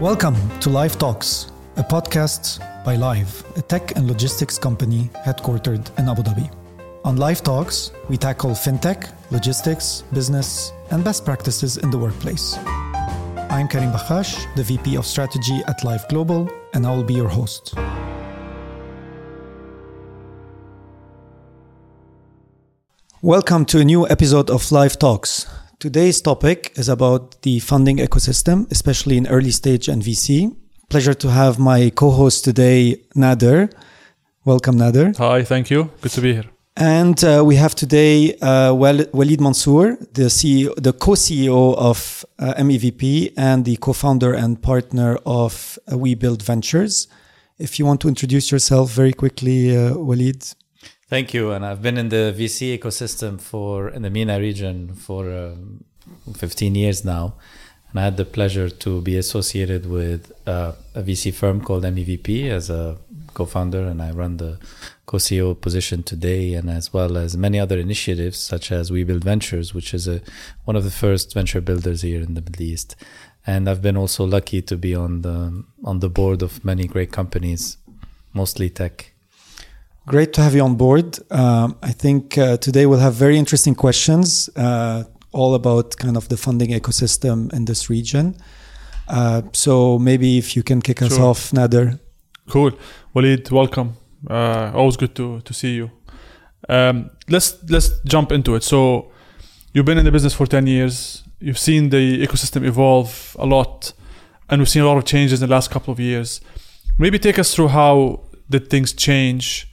Welcome to Lyve Talks, a podcast by Lyve, a tech and logistics company headquartered in Abu Dhabi. On Lyve Talks, we tackle fintech, logistics, business, and best practices in the workplace. I'm Karim Bakhache, the VP of Strategy at Lyve Global, and I will be your host. Welcome to a new episode of Lyve Talks. Today's topic is about the funding ecosystem, especially in early stage and VC. Pleasure to have my co-host today, Nader. Welcome, Nader. Hi, thank you. Good to be here. And uh, we have today uh, Walid Mansour, the CEO, the co-CEO of uh, MEVP and the co-founder and partner of uh, We Build Ventures. If you want to introduce yourself very quickly, uh, Walid. Thank you. And I've been in the VC ecosystem for in the MENA region for um, 15 years now. And I had the pleasure to be associated with uh, a VC firm called MEVP as a co-founder, and I run the co-CEO position today, and as well as many other initiatives such as We Build Ventures, which is a one of the first venture builders here in the Middle East. And I've been also lucky to be on the on the board of many great companies, mostly tech. Great to have you on board. Um, I think uh, today we'll have very interesting questions, uh, all about kind of the funding ecosystem in this region. Uh, so maybe if you can kick us off, Nader. Cool. Walid, welcome. Uh, always good to, to see you. Um, let's let's jump into it. So, you've been in the business for 10 years. You've seen the ecosystem evolve a lot, and we've seen a lot of changes in the last couple of years. Maybe take us through how did things change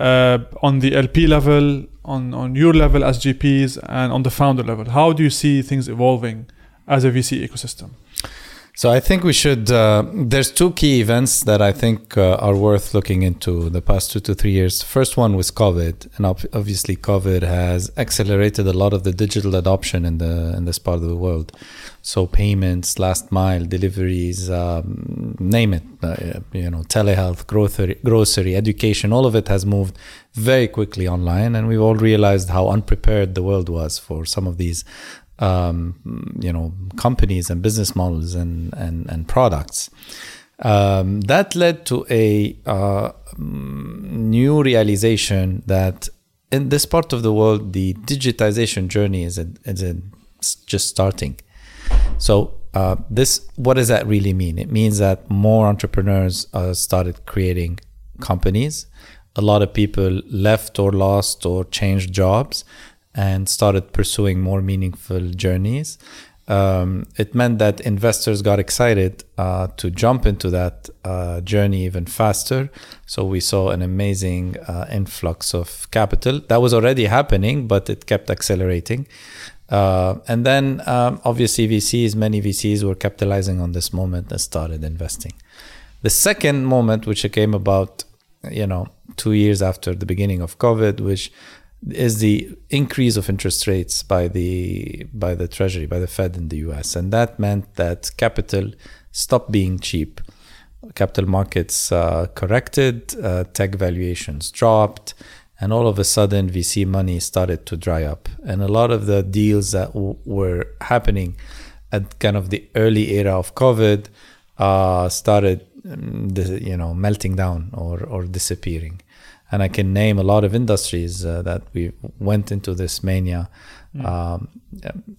uh, on the LP level, on, on your level as GPs, and on the founder level. How do you see things evolving as a VC ecosystem? So I think we should. Uh, there's two key events that I think uh, are worth looking into the past two to three years. First one was COVID, and ob- obviously COVID has accelerated a lot of the digital adoption in the in this part of the world. So payments, last mile deliveries, um, name it, uh, you know, telehealth, grocery, grocery, education, all of it has moved very quickly online, and we've all realized how unprepared the world was for some of these um, you know companies and business models and and, and products. Um, that led to a uh, new realization that in this part of the world, the digitization journey is a, is a, just starting. So uh, this, what does that really mean? It means that more entrepreneurs uh, started creating companies. A lot of people left or lost or changed jobs and started pursuing more meaningful journeys. Um, it meant that investors got excited uh, to jump into that uh, journey even faster. So we saw an amazing uh, influx of capital that was already happening, but it kept accelerating. Uh, and then um, obviously VCs, many VCs were capitalizing on this moment and started investing. The second moment, which came about, you know, two years after the beginning of COVID, which is the increase of interest rates by the by the Treasury, by the Fed in the U.S., and that meant that capital stopped being cheap. Capital markets uh, corrected, uh, tech valuations dropped, and all of a sudden VC money started to dry up, and a lot of the deals that w- were happening at kind of the early era of COVID uh, started, um, you know, melting down or or disappearing and I can name a lot of industries uh, that we went into this mania. Um,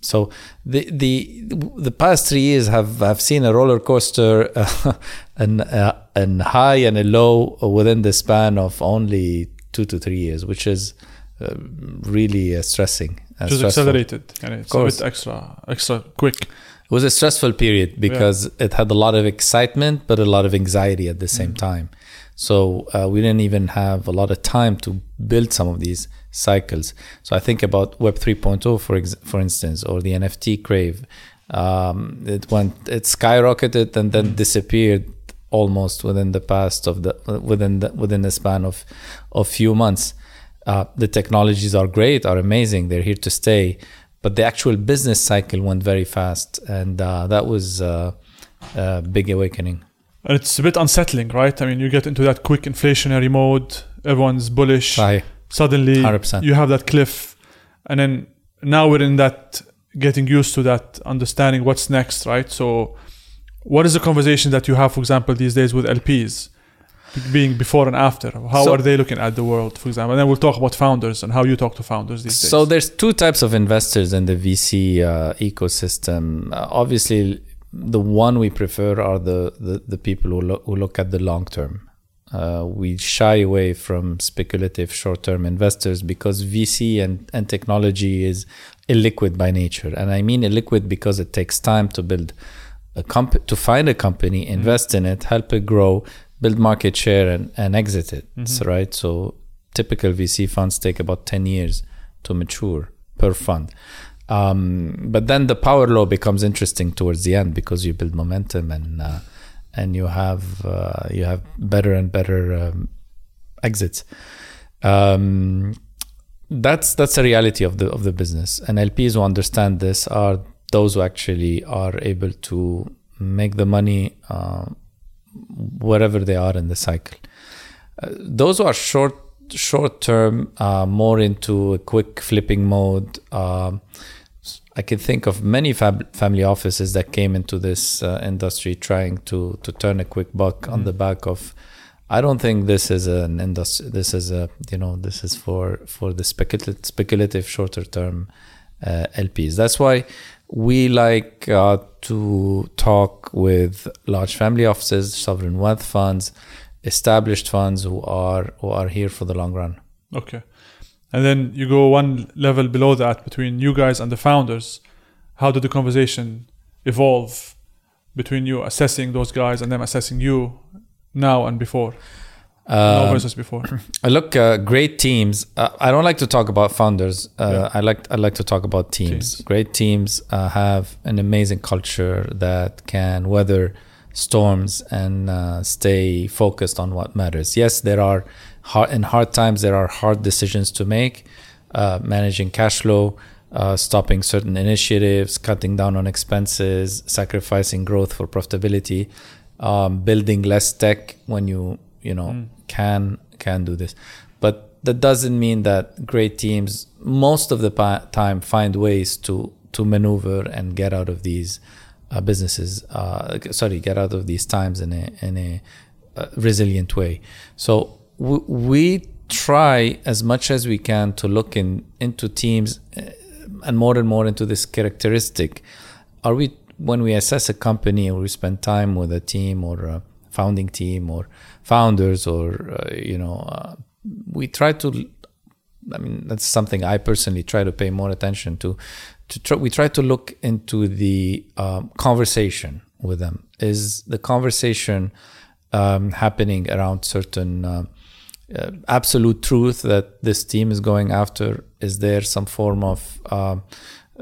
so the the the past three years have have seen a roller coaster, uh, an uh, an high and a low within the span of only two to three years, which is uh, really uh, stressing. Just stressful. accelerated. And it's a bit extra, extra quick. It was a stressful period because it had a lot of excitement, but a lot of anxiety at the same time. So uh, we didn't even have a lot of time to build some of these cycles. So I think about Web 3.0, for ex- for instance, or the NFT crave. Um, it went, it skyrocketed and then disappeared almost within the past of the within the within the span of of few months. Uh, the technologies are great, are amazing, they're here to stay, but the actual business cycle went very fast, and uh, that was uh, a big awakening. And it's a bit unsettling, right? I mean, you get into that quick inflationary mode, everyone's bullish. Suddenly, 100%. you have that cliff. And then now we're in that getting used to that, understanding what's next, right? So, what is the conversation that you have, for example, these days with LPs, being before and after? How So- are they looking at the world, for example? And then we'll talk about founders and how you talk to founders these days. So there's two types of investors in the VC uh, ecosystem. Uh, obviously, the one we prefer are the the, the people who, lo- who look at the long term. Uh, we shy away from speculative short term investors because VC and, and technology is illiquid by nature. And I mean illiquid because it takes time to build a comp- to find a company, invest in it, help it grow, build market share, and, and exit it. So, right. So typical VC funds take about 10 years to mature per fund. Um, but then the power law becomes interesting towards the end because you build momentum and uh, and you have uh, you have better and better um, exits. Um, that's that's a reality of the of the business. And LPs who understand this are those who actually are able to make the money uh, wherever they are in the cycle. Uh, those who are short short term, uh, more into a quick flipping mode. I can think of many fab- family offices that came into this uh, industry trying to to turn a quick buck on the back of. I don't think this is an industry. This is a you know this is for for the speculative speculative shorter term uh, LPs. That's why we like uh, to talk with large family offices, sovereign wealth funds, established funds who are who are here for the long run. Okay. And then you go one level below that between you guys and the founders. How did the conversation evolve between you assessing those guys and them assessing you now and before? now Um, versus before. I look uh, great teams. Uh, I don't like to talk about founders. Uh, Yeah. I like I like to talk about teams. Teams. Great teams uh, have an amazing culture that can weather storms and uh, stay focused on what matters. Yes, there are hard, in hard times there are hard decisions to make, uh, managing cash flow. Uh, stopping certain initiatives, cutting down on expenses, sacrificing growth for profitability, um, building less tech when you you know can can do this but that doesn't mean that great teams most of the pa- time find ways to to maneuver and get out of these uh, businesses uh, sorry get out of these times in a in a uh, resilient way so we try as much as we can to look in into teams uh, and more and more into this characteristic. Are we when we assess a company or we spend time with a team or a founding team or founders or uh, you know uh, we try to i mean that's something i personally try to pay more attention to to try, we try to look into the um, conversation with them. Is the conversation um, happening around certain uh, uh, absolute truth that this team is going after? Is there some form of um,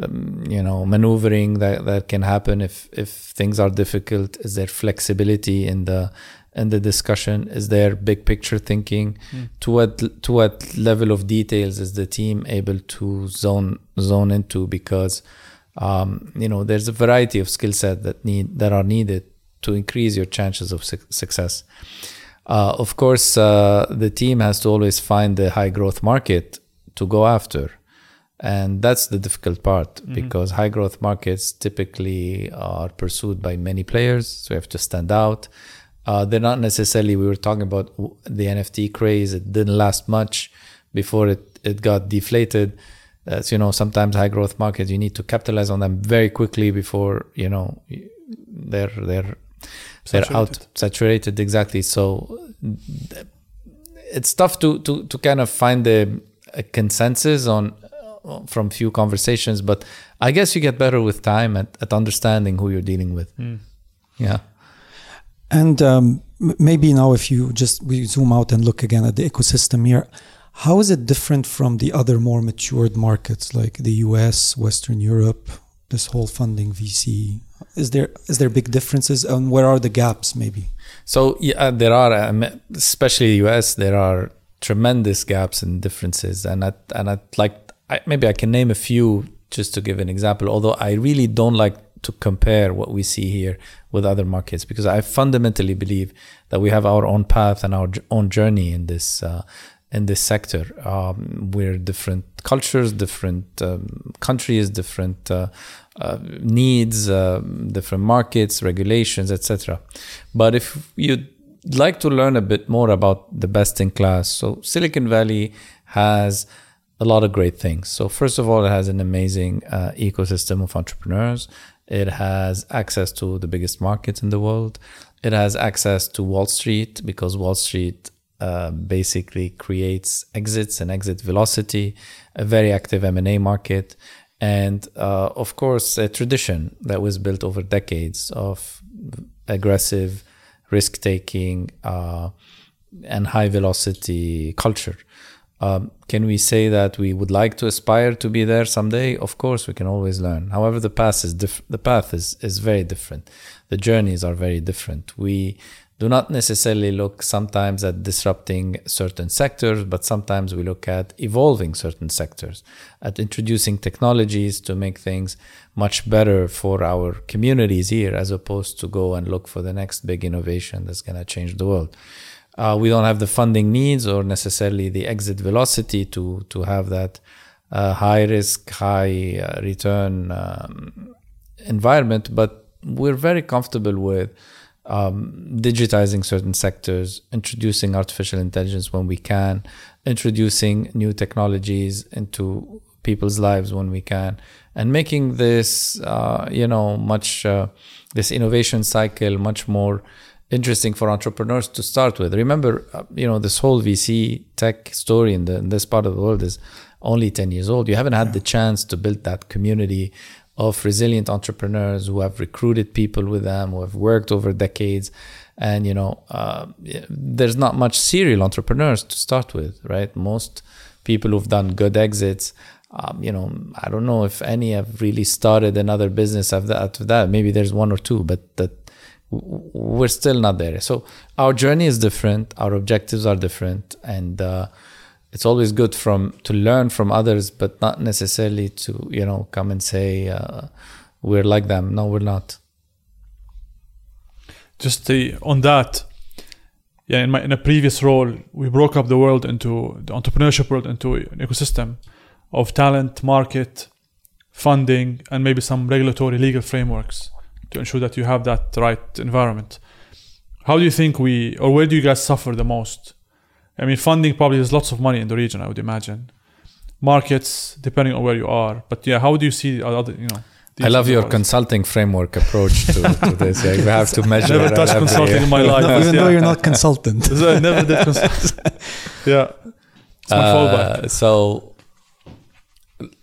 um, you know maneuvering that, that can happen if if things are difficult? Is there flexibility in the in the discussion? Is there big picture thinking? To what to what level of details is the team able to zone zone into? Because um, you know there's a variety of skill set that need that are needed to increase your chances of suc success uh, of course, uh, the team has to always find the high growth market to go after. And that's the difficult part because high growth markets typically are pursued by many players. So you have to stand out. Uh, they're not necessarily, we were talking about the NFT craze. It didn't last much before it, it got deflated. So, you know, sometimes high growth markets, you need to capitalize on them very quickly before, you know, they're, they're, they're out Saturated. saturated exactly so it's tough to to to kind of find a, a consensus on uh, from few conversations but i guess you get better with time at, at understanding who you're dealing with yeah And um, maybe now, if you just we zoom out and look again at the ecosystem here, how is it different from the other more matured markets like the U.S., Western Europe, this whole funding VC? Is there is there big differences, and where are the gaps? Maybe. So yeah, there are, especially the US, there are tremendous gaps and differences, and I and I like I, maybe I can name a few just to give an example. Although I really don't like to compare what we see here with other markets because I fundamentally believe that we have our own path and our own journey in this uh, in this sector. Um, we're different cultures, different um, countries, different uh, uh, needs, uh, different markets, regulations, etc. But if you'd like to learn a bit more about the best in class, so Silicon Valley has a lot of great things. So first of all, it has an amazing uh, ecosystem of entrepreneurs. It has access to the biggest markets in the world. It has access to Wall Street because Wall Street uh, basically creates exits and exit velocity, a very active M&A market, and uh, of course a tradition that was built over decades of aggressive risk taking uh, and high velocity culture. Um, can we say that we would like to aspire to be there someday? Of course, we can always learn. However, the path is diff- the path is is very different. The journeys are very different. We do not necessarily look sometimes at disrupting certain sectors, but sometimes we look at evolving certain sectors, at introducing technologies to make things much better for our communities here, as opposed to go and look for the next big innovation that's going to change the world uh, we don't have the funding needs or necessarily the exit velocity to to have that uh, high risk, high uh, return um, environment. But we're very comfortable with um, digitizing certain sectors, introducing artificial intelligence when we can, introducing new technologies into people's lives when we can, and making this, uh, you know, much uh, this innovation cycle much more interesting for entrepreneurs to start with. Remember, uh, you know, this whole VC tech story in, the, in this part of the world is only 10 years old. You haven't had the chance to build that community of resilient entrepreneurs who have recruited people with them, who have worked over decades. And, you know, uh, there's not much serial entrepreneurs to start with, right? Most people who've done good exits, um, you know, I don't know if any have really started another business after that. That. Maybe there's one or two, but that we're still not there. So our journey is different, our objectives are different, and uh, it's always good from to learn from others, but not necessarily to you know come and say uh, we're like them. No, we're not. Just on that, yeah. In my in a previous role, we broke up the world into the entrepreneurship world into an ecosystem of talent, market, funding, and maybe some regulatory legal frameworks to ensure that you have that right environment. How do you think we, or where do you guys suffer the most? I mean, funding probably there's lots of money in the region, I would imagine. Markets, depending on where you are, but yeah, how do you see other, you know? I love your consulting framework approach to, to this. Yeah, you have to measure. Never touched consulting in my life. No, even yeah. though you're not consultant. I never did consult. yeah, it's my uh, fallback. So,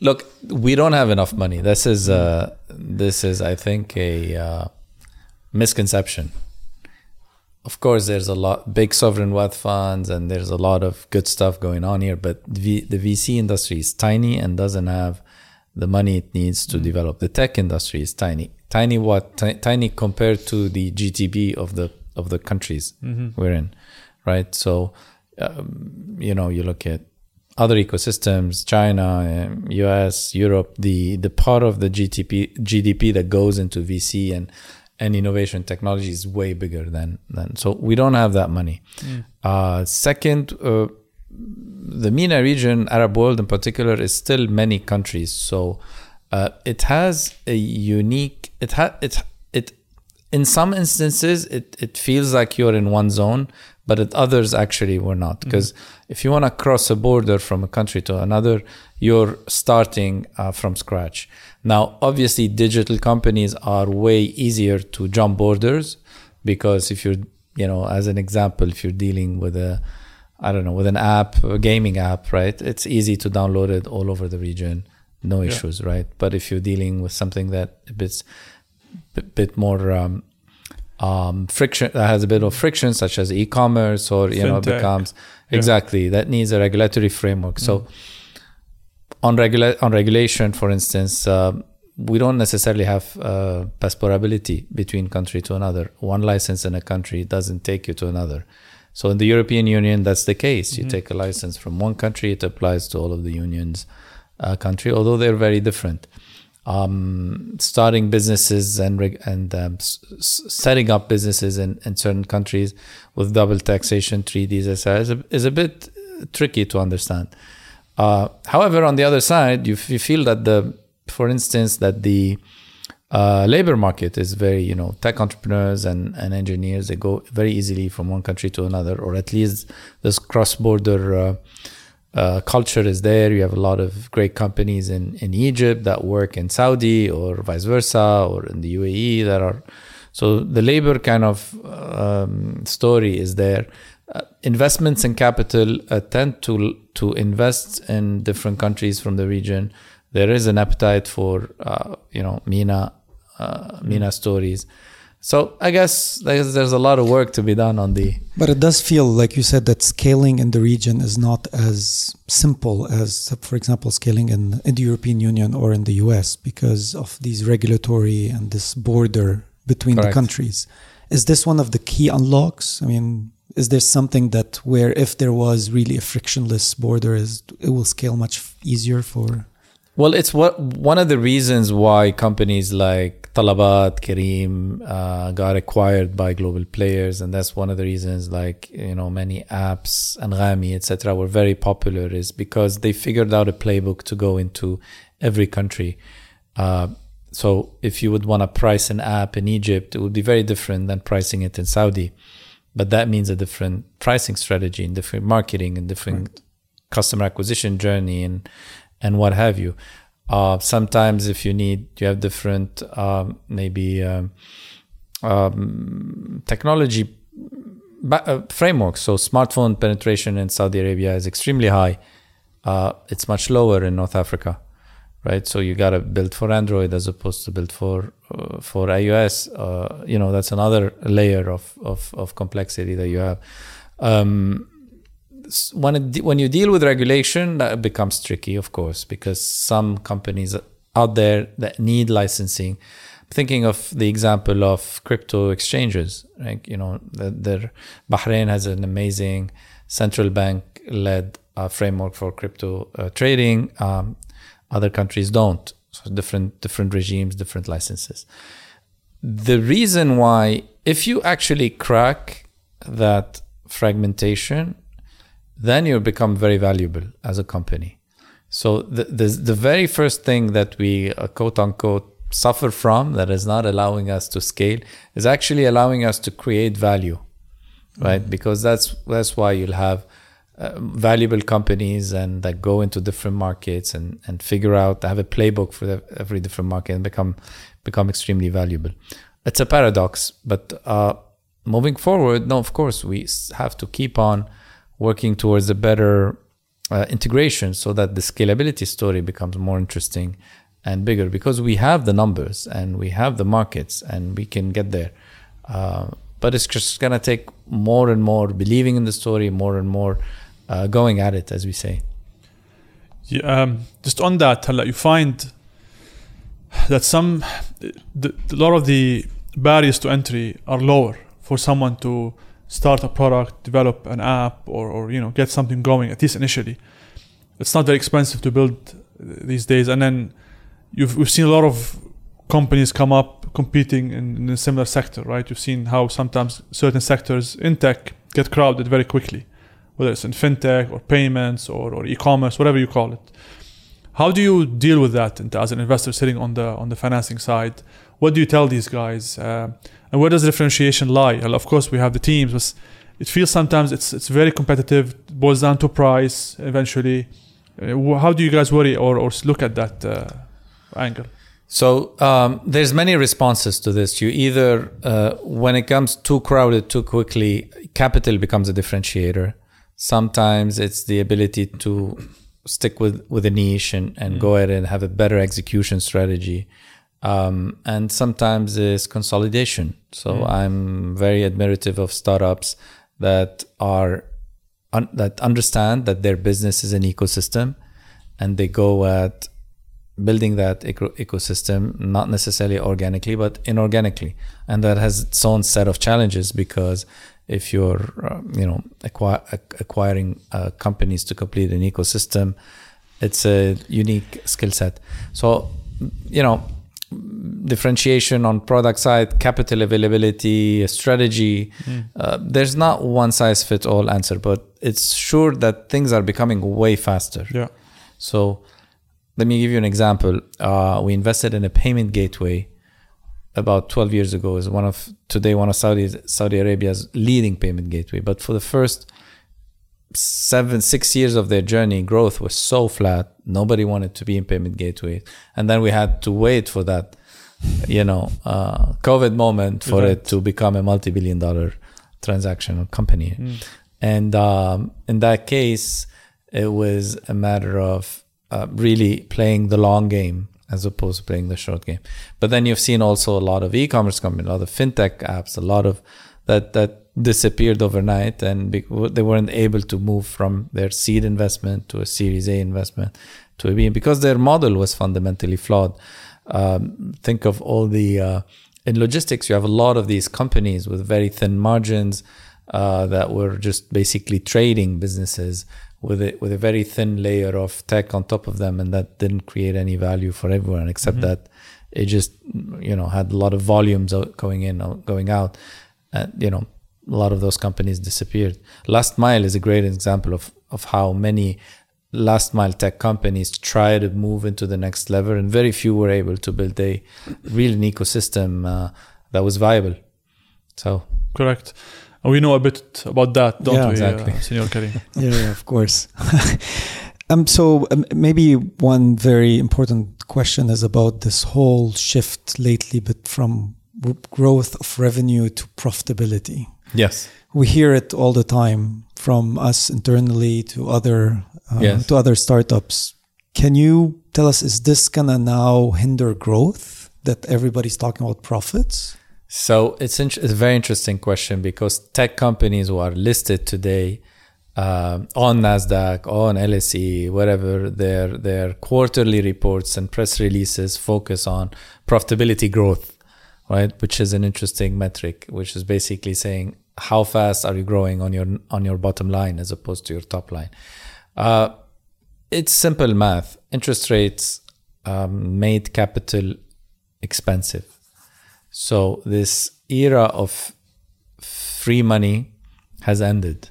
look, we don't have enough money. This is uh, this is, I think, a uh, misconception. Of course, there's a lot big sovereign wealth funds, and there's a lot of good stuff going on here. But the, the VC industry is tiny and doesn't have the money it needs to mm develop. The tech industry is tiny, tiny what? T- tiny compared to the GDP of the of the countries mm-hmm. we're in, right? So, um, you know, you look at other ecosystems, China, US, Europe, the the part of the GDP GDP that goes into VC and and innovation technology is way bigger than than. So we don't have that money. Mm. Uh, second, uh, the MENA region, Arab world in particular, is still many countries. So uh, it has a unique. It has it it. In some instances, it, it feels like you're in one zone, but at others actually we're not because mm-hmm. if you want to cross a border from a country to another you're starting uh, from scratch now obviously digital companies are way easier to jump borders because if you're you know as an example if you're dealing with a i don't know with an app a gaming app right it's easy to download it all over the region no yeah. issues right but if you're dealing with something that a bit, bit more um, um, friction that has a bit of friction, such as e-commerce, or you Fintech. know, becomes yeah. exactly that needs a regulatory framework. Mm. So on regula- on regulation, for instance, uh, we don't necessarily have uh, passportability between country to another. One license in a country doesn't take you to another. So in the European Union, that's the case. You mm-hmm. take a license from one country, it applies to all of the union's uh, country, although they're very different um, starting businesses and and um, s- setting up businesses in, in certain countries with double taxation treaties is a, is a bit tricky to understand. Uh, however, on the other side, you, you feel that the, for instance, that the uh, labor market is very, you know, tech entrepreneurs and, and engineers, they go very easily from one country to another, or at least this cross border uh, uh, culture is there. You have a lot of great companies in, in Egypt that work in Saudi or vice versa, or in the UAE that are. So the labor kind of um, story is there. Uh, investments in capital uh, tend to to invest in different countries from the region. There is an appetite for uh, you know Mina uh, MENA stories. So I guess there's, there's a lot of work to be done on the. But it does feel like you said that scaling in the region is not as simple as, for example, scaling in, in the European Union or in the US because of these regulatory and this border between Correct. the countries. Is this one of the key unlocks? I mean, is there something that where if there was really a frictionless border, is it will scale much easier for? Well, it's what one of the reasons why companies like Talabat, Careem uh, got acquired by global players, and that's one of the reasons like you know many apps Anghami etc. were very popular is because they figured out a playbook to go into every country. Uh, so if you would want to price an app in Egypt, it would be very different than pricing it in Saudi, but that means a different pricing strategy and different marketing and different customer acquisition journey and and what have you. Uh, sometimes if you need, you have different um, maybe um, um, technology ba- uh, frameworks. So smartphone penetration in Saudi Arabia is extremely high. Uh, it's much lower in North Africa, right? So you got to build for Android as opposed to build for uh, for iOS. Uh, you know that's another layer of of, of complexity that you have. Um, when it, when you deal with regulation, that becomes tricky, of course, because some companies out there that need licensing. Thinking of the example of crypto exchanges, right? You know, Bahrain has an amazing central bank led uh, framework for crypto uh, trading. Um, other countries don't. So different different regimes, different licenses. The reason why, if you actually crack that fragmentation, then you become very valuable as a company. So the the, the very first thing that we uh, quote unquote suffer from that is not allowing us to scale is actually allowing us to create value, right? Because that's that's why you'll have uh, valuable companies and that go into different markets and and figure out have a playbook for the, every different market and become become extremely valuable. It's a paradox, but uh, moving forward, no, of course we have to keep on working towards a better uh, integration so that the scalability story becomes more interesting and bigger because we have the numbers and we have the markets and we can get there. Uh, but it's just going to take more and more believing in the story, more and more uh, going at it, as we say. Yeah, um, just on that, you find that some, the, a lot of the barriers to entry are lower for someone to start a product, develop an app, or, or you know get something going at least initially. It's not very expensive to build these days, and then you've we've seen a lot of companies come up competing in, in a similar sector, right? You've seen how sometimes certain sectors in tech get crowded very quickly, whether it's in fintech or payments or, or e-commerce, whatever you call it. How do you deal with that as an investor sitting on the on the financing side? What do you tell these guys? Uh, and where does the differentiation lie? Well, of course, we have the teams, but it feels sometimes it's it's very competitive. It boils down to price eventually. Uh, how do you guys worry or, or look at that uh, angle? So um, there's many responses to this. You either, uh, when it comes too crowded too quickly, capital becomes a differentiator. Sometimes it's the ability to stick with with a niche and, and go ahead and have a better execution strategy. Um, and sometimes it's consolidation. So I'm very admirative of startups that are un- that understand that their business is an ecosystem, and they go at building that eco- ecosystem not necessarily organically but inorganically. And that has its own set of challenges because if you're uh, you know acquire, acquiring uh, companies to complete an ecosystem it's a unique skill set. So you know differentiation on product side, capital availability, strategy. Mm. Uh, there's not one size fit all answer, but it's sure that things are becoming way faster. Yeah. So let me give you an example. Uh, we invested in a payment gateway about 12 years ago. is one of today one of Saudi Saudi Arabia's leading payment gateway. But for the first seven six years of their journey, growth was so flat. Nobody wanted to be in payment gateway, and then we had to wait for that, you know, uh, COVID moment for it to become a multi-billion dollar transactional company. Mm. And um, in that case, it was a matter of uh, really playing the long game as opposed to playing the short game. But then you've seen also a lot of e-commerce companies, a lot of fintech apps, a lot of that that disappeared overnight, and they weren't able to move from their seed investment to a Series A investment to a B because their model was fundamentally flawed. Um, think of all the uh, in logistics, you have a lot of these companies with very thin margins uh, that were just basically trading businesses with a, with a very thin layer of tech on top of them, and that didn't create any value for everyone except Mhm. that it just you know had a lot of volumes going in or going out, and you know a lot of those companies disappeared. Last mile is a great example of of how many last mile tech companies try to move into the next level, and very few were able to build a real an ecosystem uh, that was viable. So Correct. And we know a bit about that, don't Yeah, we, exactly. uh, Senor Karim? yeah, yeah, of course. um, so um, maybe one very important question is about this whole shift lately, but from w- growth of revenue to profitability. Yes, We hear it all the time from us internally to other uh, Yes. to other startups. Can you tell us is this gonna now hinder growth that everybody's talking about profits? So it's, it's a very interesting question because tech companies who are listed today um, on Nasdaq, on LSE, whatever, their their quarterly reports and press releases focus on profitability growth, right? Which is an interesting metric, which is basically saying how fast are you growing on your on your bottom line as opposed to your top line. Uh, it's simple math. Interest rates um, made capital expensive. So this era of free money has ended,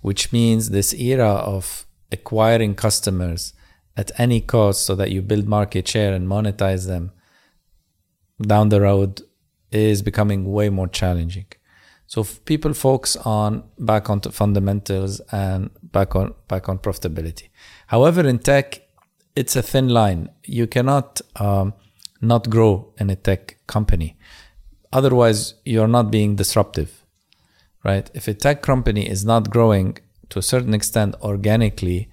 which means this era of acquiring customers at any cost so that you build market share and monetize them down the road is becoming way more challenging. So people focus on back on fundamentals and back on back on profitability. However, in tech, it's a thin line. You cannot um, not grow in a tech company. Otherwise, you're not being disruptive, right? If a tech company is not growing to a certain extent organically,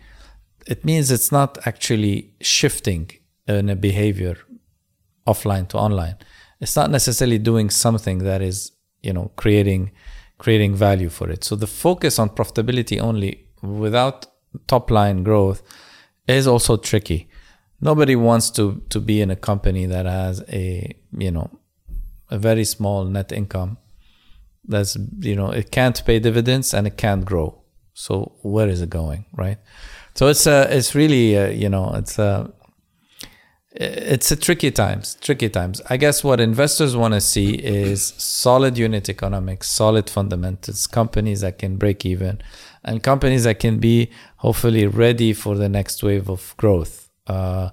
it means it's not actually shifting in a behavior offline to online. It's not necessarily doing something that is, you know, creating creating value for it. So the focus on profitability only without top line growth is also tricky. Nobody wants to to be in a company that has a, you know, a very small net income that's you know it can't pay dividends and it can't grow so where is it going right so it's a it's really uh, you know it's uh, it's a tricky times tricky times. I guess what investors want to see is solid unit economics solid fundamentals companies that can break even and companies that can be hopefully ready for the next wave of growth uh,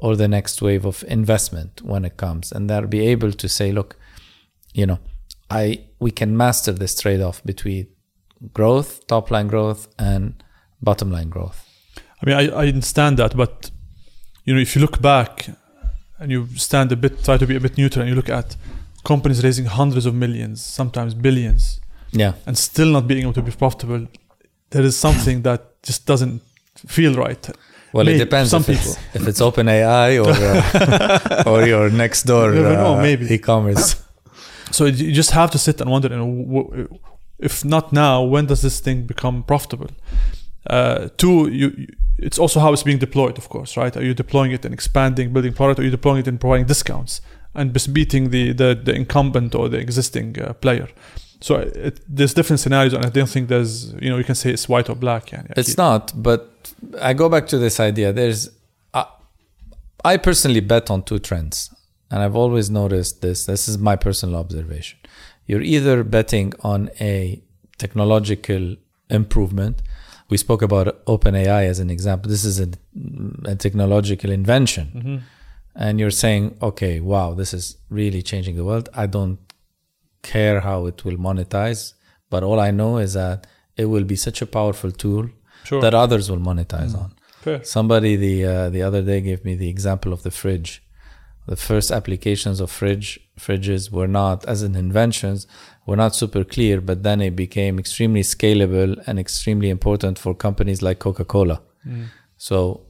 or the next wave of investment when it comes and they'll be able to say look you know i we can master this trade-off between growth top line growth and bottom line growth. I mean, I, I understand that, but you know, if you look back and you stand a bit, try to be a bit neutral, and you look at companies raising hundreds of millions, sometimes billions, yeah and still not being able to be profitable, there is something that just doesn't feel right. well Maybe, it depends if it's, people. if it's open ai or uh, or your next door You know, uh, maybe. e-commerce So you just have to sit and wonder, you know, if not now, when does this thing become profitable? Uh, two, you, it's also how it's being deployed, of course, right? Are you deploying it and expanding, building product, or are you deploying it and providing discounts and beating the, the, the incumbent or the existing uh, player? So it, there's different scenarios, and I don't think there's, you know, you can say it's white or black. Yeah, It's not, but I go back to this idea. There's, I personally bet on two trends, and I've always noticed this. This is my personal observation. You're either betting on a technological improvement. We spoke about OpenAI as an example. This is a, a technological invention. Mm-hmm. And you're saying, okay, wow, this is really changing the world. I don't care how it will monetize, but all I know is that it will be such a powerful tool Sure. that others will monetize on. Fair. Somebody the uh, the other day gave me the example of the fridge. The first applications of fridge fridges were not as in inventions were not super clear, but then it became extremely scalable and extremely important for companies like Coca-Cola. Mm. So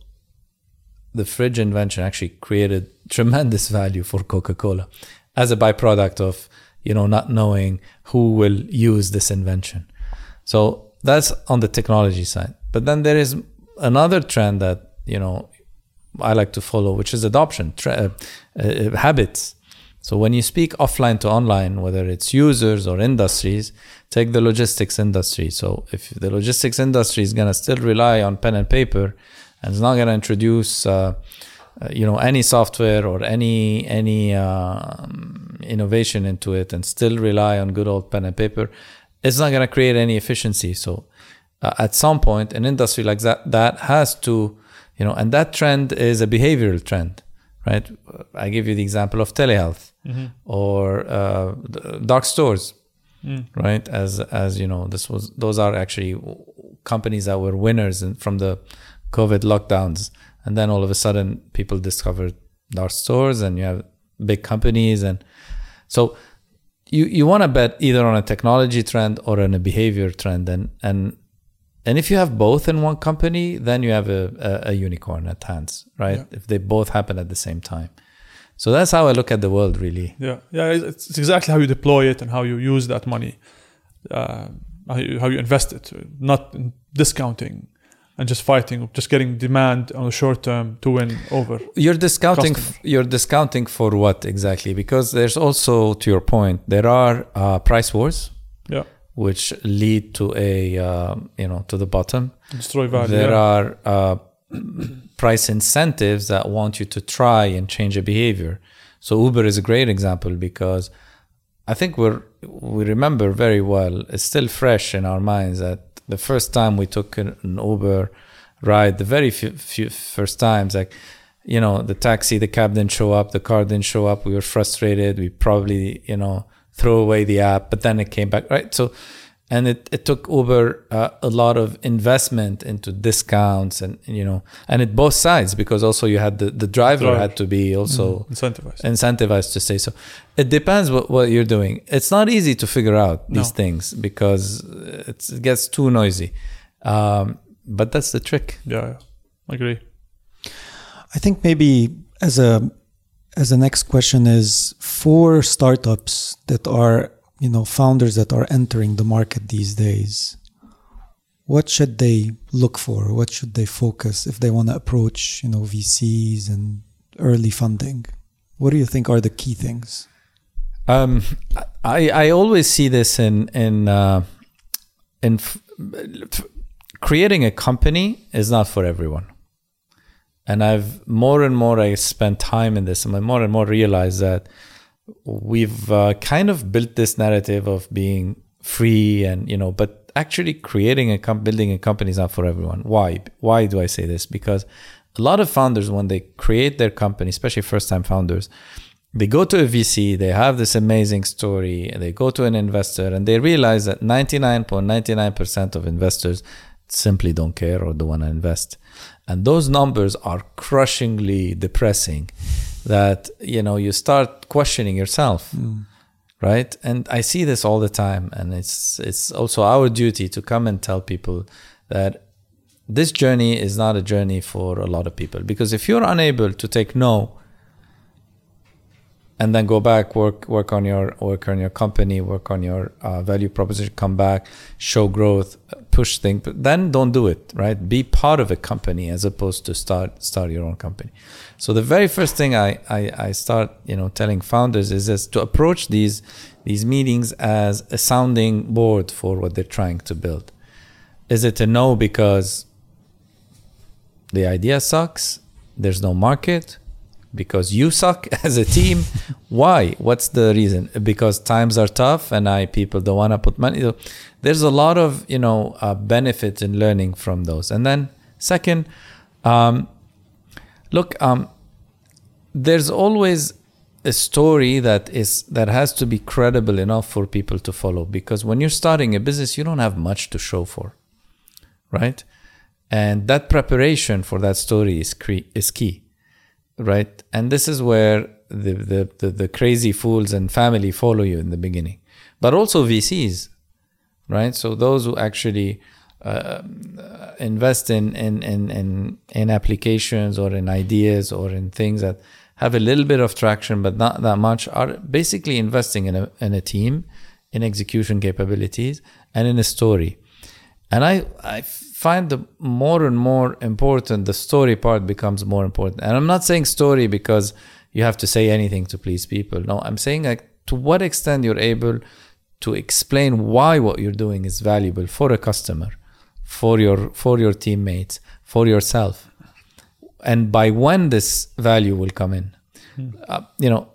the fridge invention actually created tremendous value for Coca-Cola as a byproduct of you know not knowing who will use this invention. So that's on the technology side. But then there is another trend that you know I like to follow, which is adoption tre- uh, uh, habits. So when you speak offline to online, whether it's users or industries, take the logistics industry. So if the logistics industry is gonna still rely on pen and paper, and it's not gonna introduce, uh, uh, you know, any software or any any um, innovation into it, and still rely on good old pen and paper, it's not gonna create any efficiency. So uh, at some point, an industry like that that has to, you know, and that trend is a behavioral trend, right? I give you the example of telehealth Mm-hmm. or uh, dark stores, Mm. right? As as you know, this was those are actually companies that were winners in, from the COVID lockdowns, and then all of a sudden people discovered dark stores, and you have big companies, and so you you want to bet either on a technology trend or on a behavior trend, and and and if you have both in one company, then you have a, a, a unicorn at hands, right? Yeah. If they both happen at the same time. So that's how I look at the world, really. Yeah, yeah. It's, it's exactly how you deploy it and how you use that money, uh, how, you, how you invest it, not discounting and just fighting, just getting demand on the short term to win over. You're discounting. Customer. You're discounting for what exactly? Because there's also, to your point, there are uh, price wars, Yeah, which lead to a uh, you know to the bottom. destroy value. there yeah. are uh, price incentives that want you to try and change a behavior. So Uber is a great example because I think we're we remember very well. It's still fresh in our minds that the first time we took an, an Uber ride, the very few, few first times, like you know, the taxi, the cab didn't show up, the car didn't show up. We were frustrated. We probably you know throw away the app, but then it came back, right? So and it, it took Uber uh, a lot of investment into discounts and you know and it both sides because also you had the, the driver Driver. had to be also incentivized. incentivized to say so it depends what, what you're doing it's not easy to figure out these No. things because it's, it gets too noisy um, but that's the trick yeah, yeah, I agree. I think maybe as a as a next question is for startups that are you know founders that are entering the market these days what should they look for? What should they focus if they want to approach you know VCs and early funding? What do you think are the key things? Um, I I always see this in in uh, in f- creating a company is not for everyone, and I've more and more I spend time in this, and I more and more realize that we've uh, kind of built this narrative of being free and you know, but actually creating a com- building a company is not for everyone. Why? Why do I say this? Because a lot of founders when they create their company, especially first time founders they go to a VC, they have this amazing story, they go to an investor, and they realize that 99.99% of investors simply don't care or don't want to invest. And those numbers are crushingly depressing that, you know, you start questioning yourself. Hmm. Right. And I see this all the time. And it's it's also our duty to come and tell people that this journey is not a journey for a lot of people. Because if you're unable to take no and then go back work work on your work on your company work on your uh, value proposition come back show growth push things but then don't do it right? Be part of a company as opposed to start start your own company. So the very first thing i i, I start you know telling founders is this to approach these these meetings as a sounding board for what they're trying to build. Is it a no because the idea sucks there's no market because you suck as a team. Why? What's the reason? Because times are tough and I people don't want to put money. There's a lot of you know uh, benefit in learning from those. And then second, um, look, um, there's always a story that is that has to be credible enough for people to follow because when you're starting a business you don't have much to show for right and that preparation for that story is cre- is key right? And this is where the, the the the crazy fools and family follow you in the beginning. But also VCs right? So those who actually uh, invest in, in in in in applications or in ideas or in things that have a little bit of traction but not that much are basically investing in a, in a team in execution capabilities and in a story. And i i find the more and more important the story part becomes more important and i'm not saying story because you have to say anything to please people no i'm saying like to what extent you're able to explain why what you're doing is valuable for a customer for your for your teammates for yourself and by when this value will come in. Hmm. Uh, you know,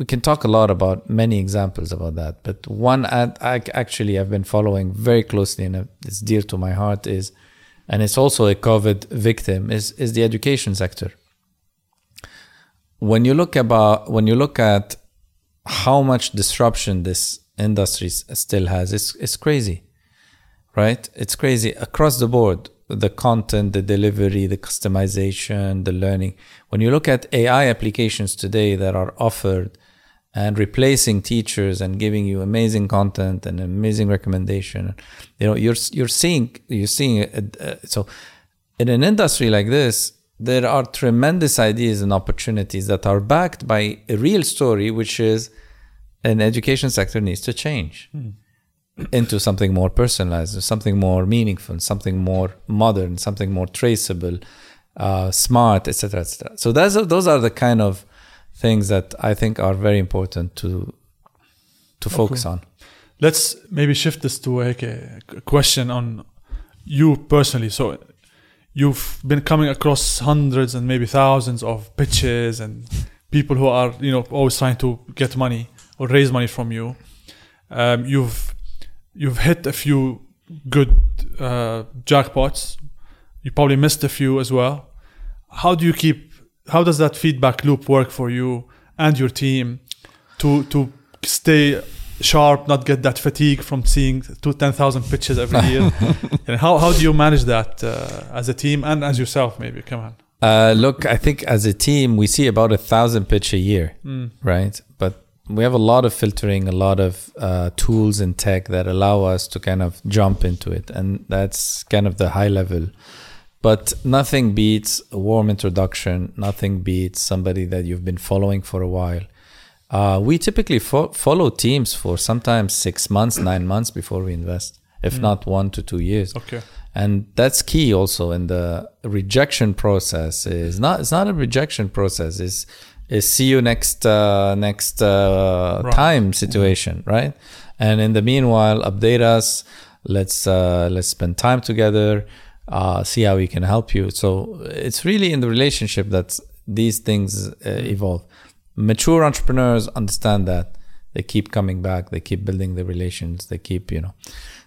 we can talk a lot about many examples about that, but one ad I actually have been following very closely and it's dear to my heart is, and it's also a COVID victim is is the education sector. When you look about when you look at how much disruption this industry still has, it's it's crazy, right? It's crazy across the board the content, the delivery, the customization, the learning. When you look at AI applications today that are offered and replacing teachers and giving you amazing content and amazing recommendation, you know, you're you're seeing you're seeing so in an industry like this, there are tremendous ideas and opportunities that are backed by a real story, which is an education sector needs to change. Mm into something more personalized, something more meaningful, something more modern, something more traceable, uh, smart, etc., etc. So those are, those are the kind of things that I think are very important to to focus okay. on. Let's maybe shift this to a, a question on you personally. So you've been coming across hundreds and maybe thousands of pitches and people who are you know always trying to get money or raise money from you. Um, you've you've hit a few good uh, jackpots. You probably missed a few as well. How do you keep? How does that feedback loop work for you and your team to to stay sharp, not get that fatigue from seeing two, 10,000 pitches every year? and how, how do you manage that uh, as a team and as yourself, maybe? Come on. Uh, look, I think as a team, we see about a thousand pitch a year, mm. right? But we have a lot of filtering, a lot of uh, tools and tech that allow us to kind of jump into it, and that's kind of the high level. But nothing beats a warm introduction. Nothing beats somebody that you've been following for a while. Uh, we typically fo- follow teams for sometimes six months, nine months before we invest, if mm. not one to two years. Okay. And that's key also in the rejection process. Is not it's not a rejection process. Is is see you next uh, next uh, right. time situation, right? And in the meanwhile, update us. Let's uh, let's spend time together. Uh, see how we can help you. So it's really in the relationship that these things uh, evolve. Mature entrepreneurs understand that they keep coming back. They keep building the relations. They keep you know.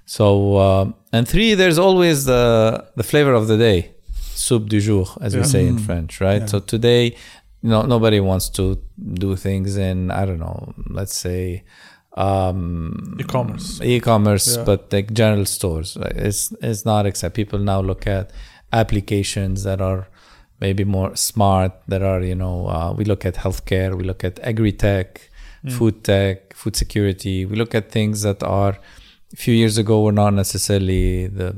So uh, and three, there's always the the flavor of the day, soup du jour, as yeah. we say in mm. French, right? Yeah. So today no nobody wants to do things in I don't know, let's say um, e-commerce, e-commerce, yeah. but like general stores. It's it's not accept. People now look at applications that are maybe more smart. That are you know uh, we look at healthcare, we look at agri tech, mm. food tech, food security. We look at things that are a few years ago were not necessarily the,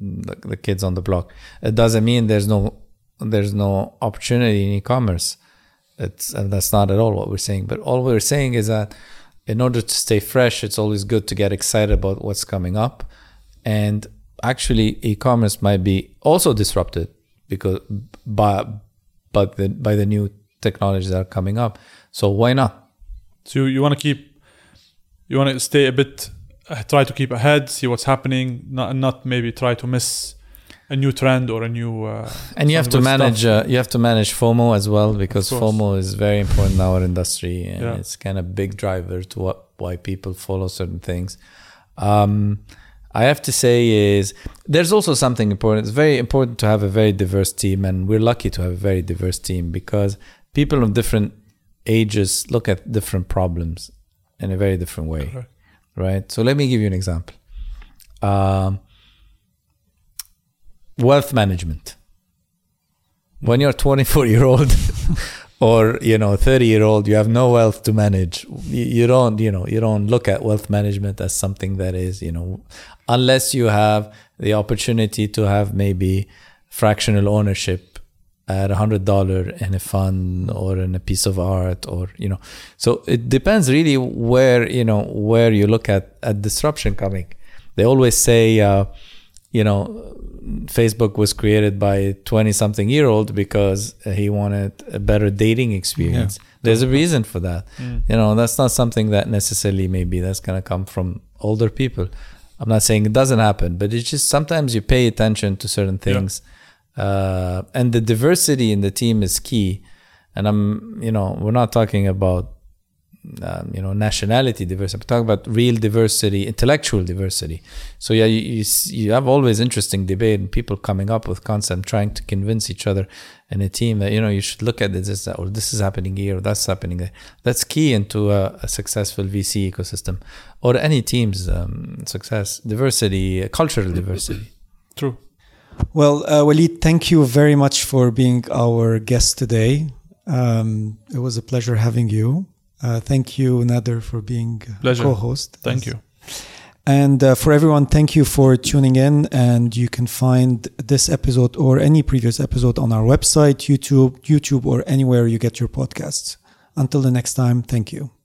the, the kids on the block. It doesn't mean there's no there's no opportunity in e-commerce. It's and that's not at all what we're saying. But all we're saying is that in order to stay fresh, it's always good to get excited about what's coming up. And actually, e-commerce might be also disrupted because by but the, by the new technologies that are coming up. So why not? So you want to keep, you want to stay a bit, try to keep ahead, see what's happening, not not maybe try to miss a new trend or a new. Uh, and you have to manage uh, you have to manage FOMO as well because FOMO is very important in our industry and Yeah. it's kind of big driver to what why people follow certain things. Um, I have to say is there's also something important. It's very important to have a very diverse team, and we're lucky to have a very diverse team because people of different ages look at different problems in a very different way, Correct. right? So let me give you an example. Um, wealth management. When you're 24 year old or you know 30 year old, you have no wealth to manage. You, don't you know you don't look at wealth management as something that is you know unless you have the opportunity to have maybe fractional ownership at a hundred dollar in a fund or in a piece of art or you know so it depends really where you know where you look at at disruption coming they always say uh, you know facebook was created by a 20 something year old because he wanted a better dating experience. There's a reason for that. Mm. you know that's not something that necessarily maybe that's going to come from older people. I'm not saying it doesn't happen but it's just sometimes you pay attention to certain Yeah. things uh, and the diversity in the team is key. And i'm you know we're not talking about um, you know nationality diversity. I'm talking about real diversity, intellectual diversity. So yeah, you, you you have always interesting debate and people coming up with concept, trying to convince each other in a team that you know you should look at this this, or this is happening here or that's happening there. That's key into a, a successful VC ecosystem or any team's um, success. Diversity, uh, cultural diversity. True. Well, uh, Walid, thank you very much for being our guest today. Um, it was a pleasure having you. Uh, thank you, Nader, for being a Pleasure. co-host. Thank you. And uh, for everyone, thank you for tuning in. And you can find this episode or any previous episode on our website, YouTube, YouTube, or anywhere you get your podcasts. Until the next time, thank you.